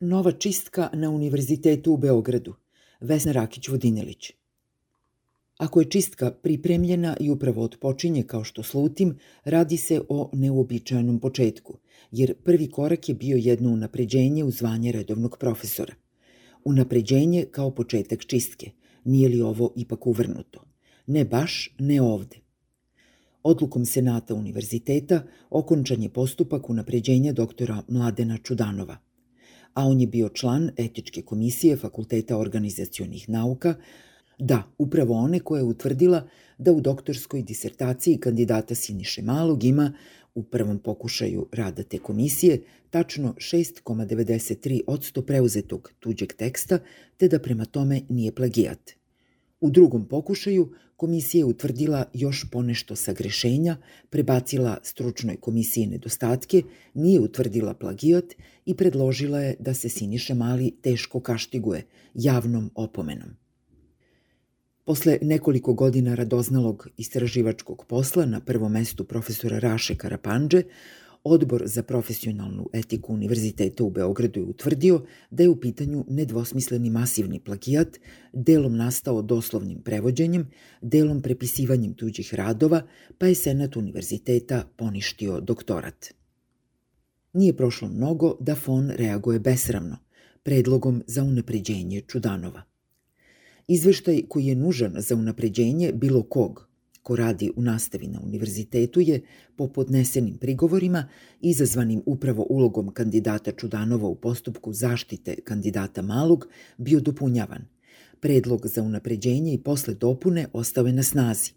Nova čistka na Univerzitetu u Beogradu. Vesna Rakić-Vodinelić. Ako je čistka pripremljena i upravo odpočinje kao što slutim, radi se o neuobičajenom početku, jer prvi korak je bio jedno unapređenje u zvanje redovnog profesora. Unapređenje kao početak čistke. Nije li ovo ipak uvrnuto? Ne baš, ne ovde. Odlukom Senata univerziteta okončan je postupak unapređenja doktora Mladena Čudanova – a on je bio član etičke komisije Fakulteta organizacionih nauka, da, upravo one koja je utvrdila da u doktorskoj disertaciji kandidata Siniše Malog ima u prvom pokušaju rada te komisije tačno 6,93 odsto preuzetog tuđeg teksta, te da prema tome nije plagijat. U drugom pokušaju komisija je utvrdila još ponešto sagrešenja, prebacila stručnoj komisiji nedostatke, nije utvrdila plagijat i predložila je da se Siniša Mali teško kaštiguje javnom opomenom. Posle nekoliko godina radoznalog istraživačkog posla na prvom mestu profesora Raše Karapanđe, Odbor za profesionalnu etiku Univerziteta u Beogradu je utvrdio da je u pitanju nedvosmisleni masivni plagijat, delom nastao doslovnim prevođenjem, delom prepisivanjem tuđih radova, pa je Senat Univerziteta poništio doktorat. Nije prošlo mnogo da Fon reaguje besramno, predlogom za unapređenje Čudanova. Izveštaj koji je nužan za unapređenje bilo kog, ko radi u nastavi na univerzitetu je, po podnesenim prigovorima, izazvanim upravo ulogom kandidata Čudanova u postupku zaštite kandidata Malog, bio dopunjavan. Predlog za unapređenje i posle dopune ostao je na snazi.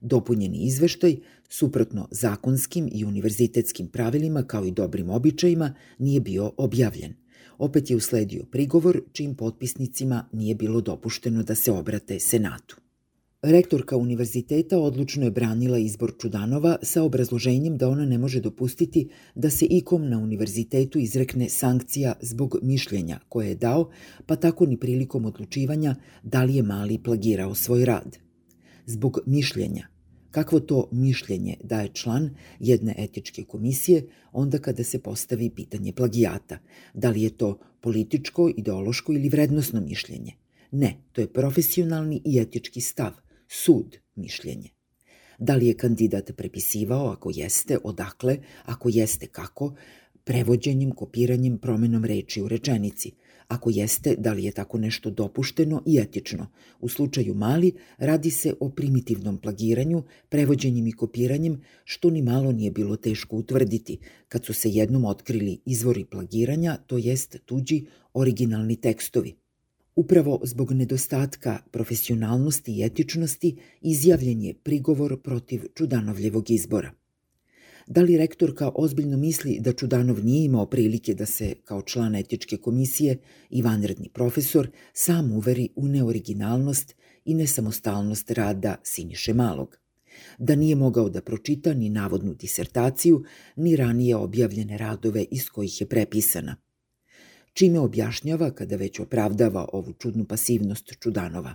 Dopunjeni izveštaj, suprotno zakonskim i univerzitetskim pravilima kao i dobrim običajima, nije bio objavljen. Opet je usledio prigovor čim potpisnicima nije bilo dopušteno da se obrate Senatu. Rektorka univerziteta odlučno je branila izbor Čudanova sa obrazloženjem da ona ne može dopustiti da se ikom na univerzitetu izrekne sankcija zbog mišljenja koje je dao, pa tako ni prilikom odlučivanja da li je mali plagirao svoj rad. Zbog mišljenja. Kakvo to mišljenje daje član jedne etičke komisije onda kada se postavi pitanje plagijata? Da li je to političko, ideološko ili vrednostno mišljenje? Ne, to je profesionalni i etički stav – sud mišljenje. Da li je kandidat prepisivao, ako jeste, odakle, ako jeste kako, prevođenjem, kopiranjem, promenom reči u rečenici. Ako jeste, da li je tako nešto dopušteno i etično. U slučaju mali radi se o primitivnom plagiranju, prevođenjem i kopiranjem, što ni malo nije bilo teško utvrditi, kad su se jednom otkrili izvori plagiranja, to jest tuđi originalni tekstovi. Upravo zbog nedostatka profesionalnosti i etičnosti izjavljen je prigovor protiv Čudanovljevog izbora. Da li rektorka ozbiljno misli da Čudanov nije imao prilike da se, kao član etičke komisije i vanredni profesor, sam uveri u neoriginalnost i nesamostalnost rada Siniše Malog? Da nije mogao da pročita ni navodnu disertaciju, ni ranije objavljene radove iz kojih je prepisana – čime objašnjava kada već opravdava ovu čudnu pasivnost Čudanova.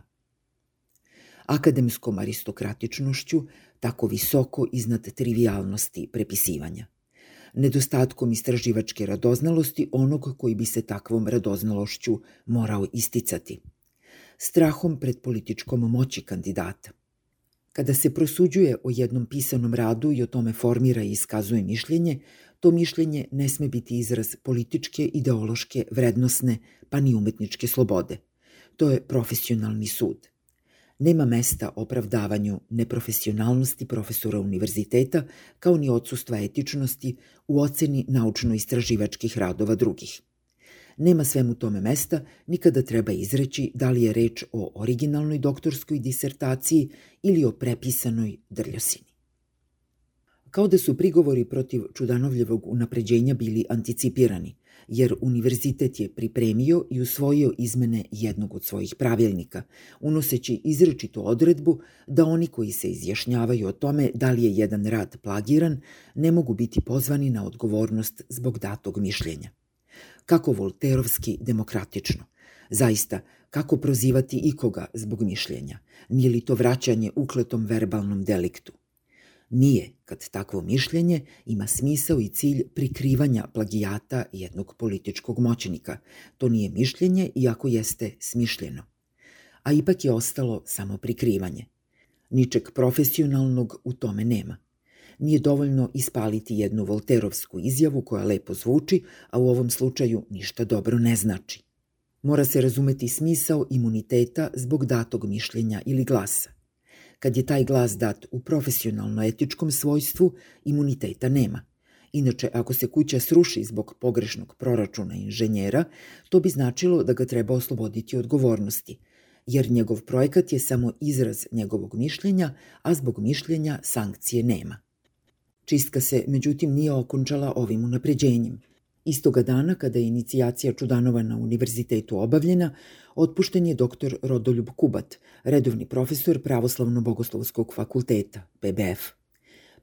Akademskom aristokratičnošću tako visoko iznad trivialnosti prepisivanja. Nedostatkom istraživačke radoznalosti onog koji bi se takvom radoznalošću morao isticati. Strahom pred političkom moći kandidata – Kada se prosuđuje o jednom pisanom radu i o tome formira i iskazuje mišljenje, to mišljenje ne sme biti izraz političke, ideološke, vrednosne, pa ni umetničke slobode. To je profesionalni sud. Nema mesta opravdavanju neprofesionalnosti profesora univerziteta kao ni odsustva etičnosti u oceni naučno-istraživačkih radova drugih. Nema svemu tome mesta nikada treba izreći da li je reč o originalnoj doktorskoj disertaciji ili o prepisanoj drljosini. Kao da su prigovori protiv Čudanovljevog unapređenja bili anticipirani, jer univerzitet je pripremio i usvojio izmene jednog od svojih pravilnika, unoseći izrečito odredbu da oni koji se izjašnjavaju o tome da li je jedan rad plagiran ne mogu biti pozvani na odgovornost zbog datog mišljenja kako volterovski demokratično. Zaista, kako prozivati ikoga zbog mišljenja? Nije li to vraćanje ukletom verbalnom deliktu? Nije, kad takvo mišljenje ima smisao i cilj prikrivanja plagijata jednog političkog moćnika. To nije mišljenje, iako jeste smišljeno. A ipak je ostalo samo prikrivanje. Ničeg profesionalnog u tome nema. Nije dovoljno ispaliti jednu volterovsku izjavu koja lepo zvuči, a u ovom slučaju ništa dobro ne znači. Mora se razumeti smisao imuniteta zbog datog mišljenja ili glasa. Kad je taj glas dat u profesionalno-etičkom svojstvu, imuniteta nema. Inače, ako se kuća sruši zbog pogrešnog proračuna inženjera, to bi značilo da ga treba osloboditi odgovornosti, jer njegov projekat je samo izraz njegovog mišljenja, a zbog mišljenja sankcije nema. Čistka se, međutim, nije okončala ovim unapređenjem – Istoga dana, kada je inicijacija Čudanova na univerzitetu obavljena, otpušten je dr. Rodoljub Kubat, redovni profesor Pravoslavno-bogoslovskog fakulteta, PBF.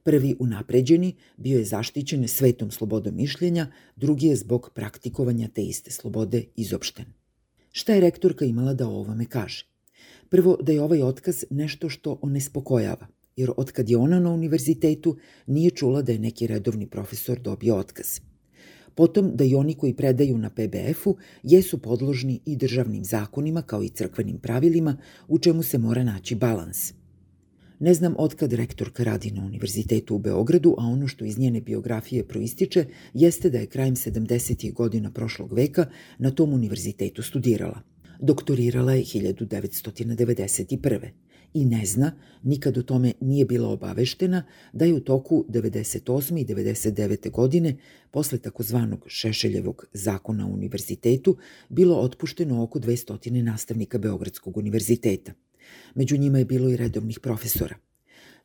Prvi unapređeni bio je zaštićen svetom slobodom mišljenja, drugi je zbog praktikovanja te iste slobode izopšten. Šta je rektorka imala da o ovome kaže? Prvo, da je ovaj otkaz nešto što onespokojava, jer otkad je ona na univerzitetu nije čula da je neki redovni profesor dobio otkaz – potom da i oni koji predaju na PBF-u jesu podložni i državnim zakonima kao i crkvenim pravilima u čemu se mora naći balans. Ne znam otkad rektorka radi na univerzitetu u Beogradu, a ono što iz njene biografije proističe jeste da je krajem 70. godina prošlog veka na tom univerzitetu studirala. Doktorirala je 1991 i ne zna, nikad o tome nije bila obaveštena, da je u toku 98. i 99. godine, posle takozvanog Šešeljevog zakona o univerzitetu, bilo otpušteno oko 200 nastavnika Beogradskog univerziteta. Među njima je bilo i redovnih profesora.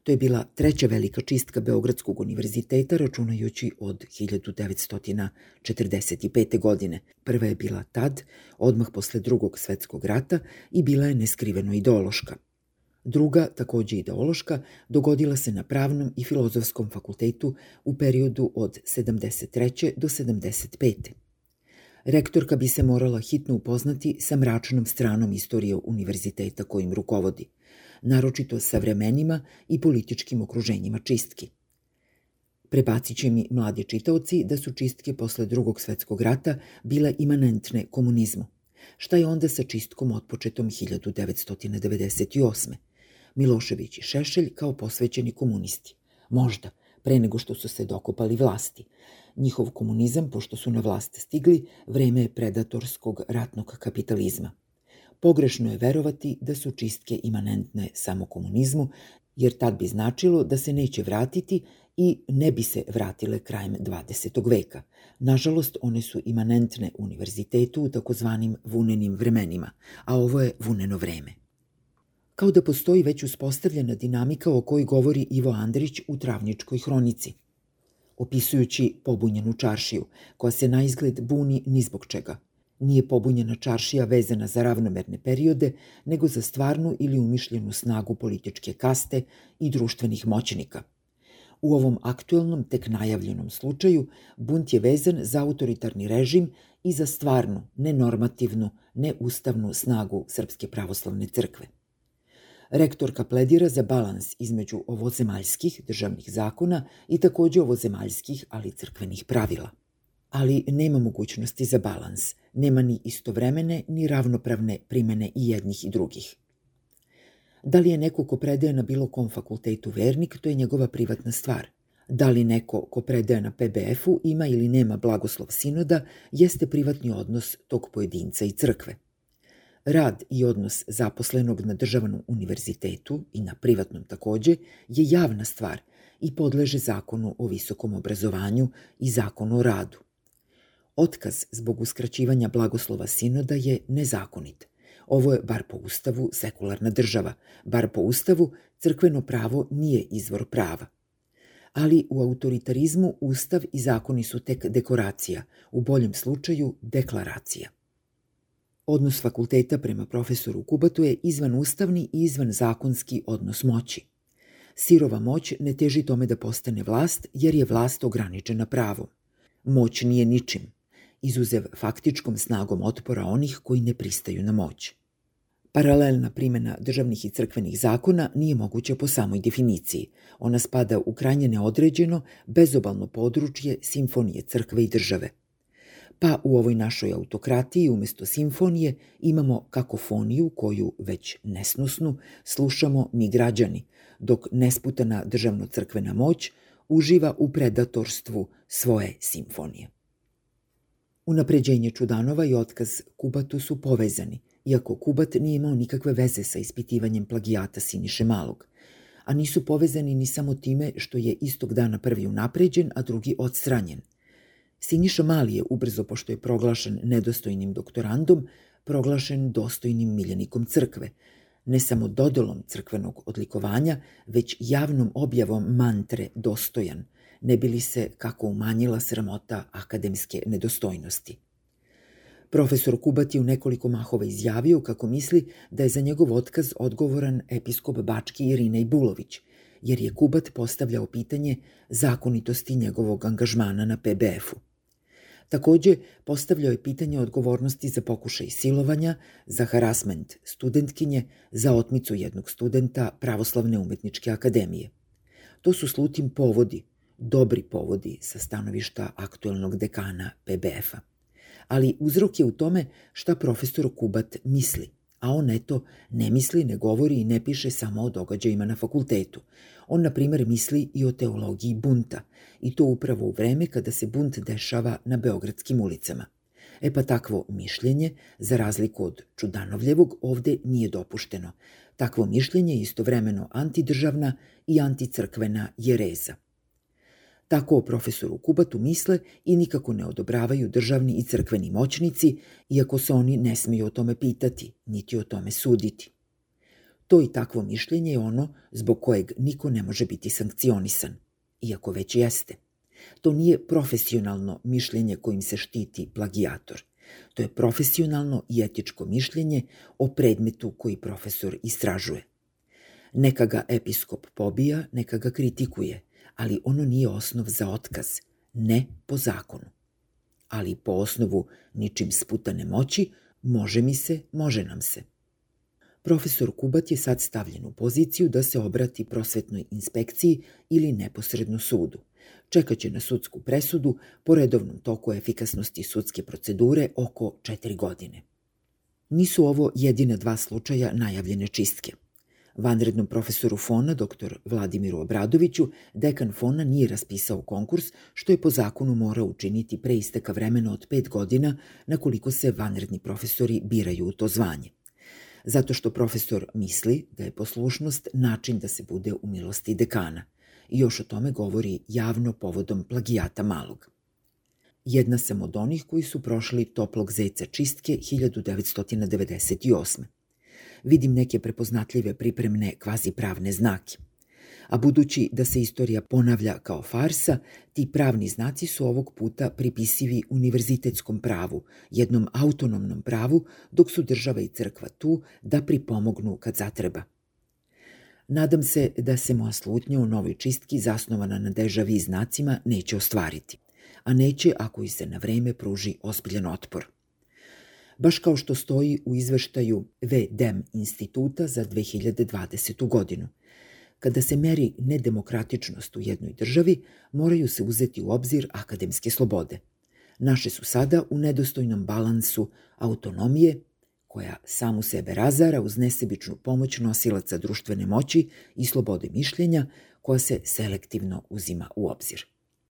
To je bila treća velika čistka Beogradskog univerziteta, računajući od 1945. godine. Prva je bila tad, odmah posle drugog svetskog rata i bila je neskriveno ideološka – Druga, takođe ideološka, dogodila se na Pravnom i Filozofskom fakultetu u periodu od 73. do 75. Rektorka bi se morala hitno upoznati sa mračnom stranom istorije univerziteta kojim rukovodi, naročito sa vremenima i političkim okruženjima čistki. Prebacit će mi mladi čitaoci da su čistke posle drugog svetskog rata bile imanentne komunizmu. Šta je onda sa čistkom otpočetom 1998. Milošević i Šešelj kao posvećeni komunisti. Možda, pre nego što su se dokopali vlasti. Njihov komunizam, pošto su na vlast stigli, vreme je predatorskog ratnog kapitalizma. Pogrešno je verovati da su čistke imanentne samo komunizmu, jer tad bi značilo da se neće vratiti i ne bi se vratile krajem 20. veka. Nažalost, one su imanentne univerzitetu u takozvanim vunenim vremenima, a ovo je vuneno vreme kao da postoji već uspostavljena dinamika o kojoj govori Ivo Andrić u Travničkoj hronici, opisujući pobunjenu čaršiju, koja se na izgled buni ni zbog čega. Nije pobunjena čaršija vezana za ravnomerne periode, nego za stvarnu ili umišljenu snagu političke kaste i društvenih moćnika. U ovom aktuelnom, tek najavljenom slučaju, bunt je vezan za autoritarni režim i za stvarnu, nenormativnu, neustavnu snagu Srpske pravoslavne crkve. Rektorka pledira za balans između ovozemaljskih državnih zakona i takođe ovozemaljskih, ali crkvenih pravila. Ali nema mogućnosti za balans, nema ni istovremene ni ravnopravne primene i jednih i drugih. Da li je neko ko predaje na bilo kom fakultetu vernik, to je njegova privatna stvar. Da li neko ko predaje na PBF-u ima ili nema blagoslov sinoda, jeste privatni odnos tog pojedinca i crkve. Rad i odnos zaposlenog na državnom univerzitetu i na privatnom takođe je javna stvar i podleže zakonu o visokom obrazovanju i zakonu o radu. Otkaz zbog uskraćivanja blagoslova sinoda je nezakonit. Ovo je, bar po ustavu, sekularna država. Bar po ustavu, crkveno pravo nije izvor prava. Ali u autoritarizmu ustav i zakoni su tek dekoracija, u boljem slučaju deklaracija. Odnos fakulteta prema profesoru Kubatu je izvan ustavni i izvan zakonski odnos moći. Sirova moć ne teži tome da postane vlast, jer je vlast ograničena pravom. Moć nije ničim, izuzev faktičkom snagom otpora onih koji ne pristaju na moć. Paralelna primjena državnih i crkvenih zakona nije moguća po samoj definiciji. Ona spada u krajnje neodređeno, bezobalno područje simfonije crkve i države. Pa u ovoj našoj autokratiji umesto simfonije imamo kakofoniju koju, već nesnosnu, slušamo mi građani, dok nesputana državno-crkvena moć uživa u predatorstvu svoje simfonije. Unapređenje Čudanova i otkaz Kubatu su povezani, iako Kubat nije imao nikakve veze sa ispitivanjem plagijata Siniše Malog, a nisu povezani ni samo time što je istog dana prvi unapređen, a drugi odstranjen. Siniša Mali je ubrzo, pošto je proglašen nedostojnim doktorandom, proglašen dostojnim miljenikom crkve, ne samo dodelom crkvenog odlikovanja, već javnom objavom mantre dostojan, ne bili se kako umanjila sramota akademske nedostojnosti. Profesor Kubat je u nekoliko mahova izjavio kako misli da je za njegov otkaz odgovoran episkop Bački Irina Bulović, jer je Kubat postavljao pitanje zakonitosti njegovog angažmana na PBF-u. Takođe, postavljao je pitanje odgovornosti za pokušaj silovanja, za harasment studentkinje, za otmicu jednog studenta Pravoslavne umetničke akademije. To su slutim povodi, dobri povodi sa stanovišta aktuelnog dekana PBF-a ali uzrok je u tome šta profesor Kubat misli, a on eto ne misli, ne govori i ne piše samo o događajima na fakultetu. On, na primer, misli i o teologiji bunta, i to upravo u vreme kada se bunt dešava na beogradskim ulicama. E pa takvo mišljenje, za razliku od Čudanovljevog, ovde nije dopušteno. Takvo mišljenje je istovremeno antidržavna i anticrkvena jereza – Tako o profesoru Kubatu misle i nikako ne odobravaju državni i crkveni moćnici, iako se oni ne smiju o tome pitati, niti o tome suditi. To i takvo mišljenje je ono zbog kojeg niko ne može biti sankcionisan, iako već jeste. To nije profesionalno mišljenje kojim se štiti plagijator. To je profesionalno i etičko mišljenje o predmetu koji profesor istražuje. Neka ga episkop pobija, neka ga kritikuje, ali ono nije osnov za otkaz, ne po zakonu. Ali po osnovu ničim sputane moći, može mi se, može nam se. Profesor Kubat je sad stavljen u poziciju da se obrati prosvetnoj inspekciji ili neposredno sudu. Čekaće na sudsku presudu po redovnom toku efikasnosti sudske procedure oko četiri godine. Nisu ovo jedina dva slučaja najavljene čistke – Vanrednom profesoru Fona, dr. Vladimiru Obradoviću, dekan Fona nije raspisao konkurs, što je po zakonu morao učiniti pre isteka vremena od pet godina na koliko se vanredni profesori biraju u to zvanje. Zato što profesor misli da je poslušnost način da se bude u milosti dekana. I još o tome govori javno povodom plagijata malog. Jedna sam od onih koji su prošli toplog zeca čistke 1998 vidim neke prepoznatljive pripremne kvazi pravne znake. A budući da se istorija ponavlja kao farsa, ti pravni znaci su ovog puta pripisivi univerzitetskom pravu, jednom autonomnom pravu, dok su država i crkva tu da pripomognu kad zatreba. Nadam se da se moja slutnja u novoj čistki zasnovana na dežavi znacima neće ostvariti, a neće ako i se na vreme pruži ozbiljan otpor – baš kao što stoji u izveštaju VDEM instituta za 2020. godinu. Kada se meri nedemokratičnost u jednoj državi, moraju se uzeti u obzir akademske slobode. Naše su sada u nedostojnom balansu autonomije, koja samu sebe razara uz nesebičnu pomoć nosilaca društvene moći i slobode mišljenja, koja se selektivno uzima u obzir.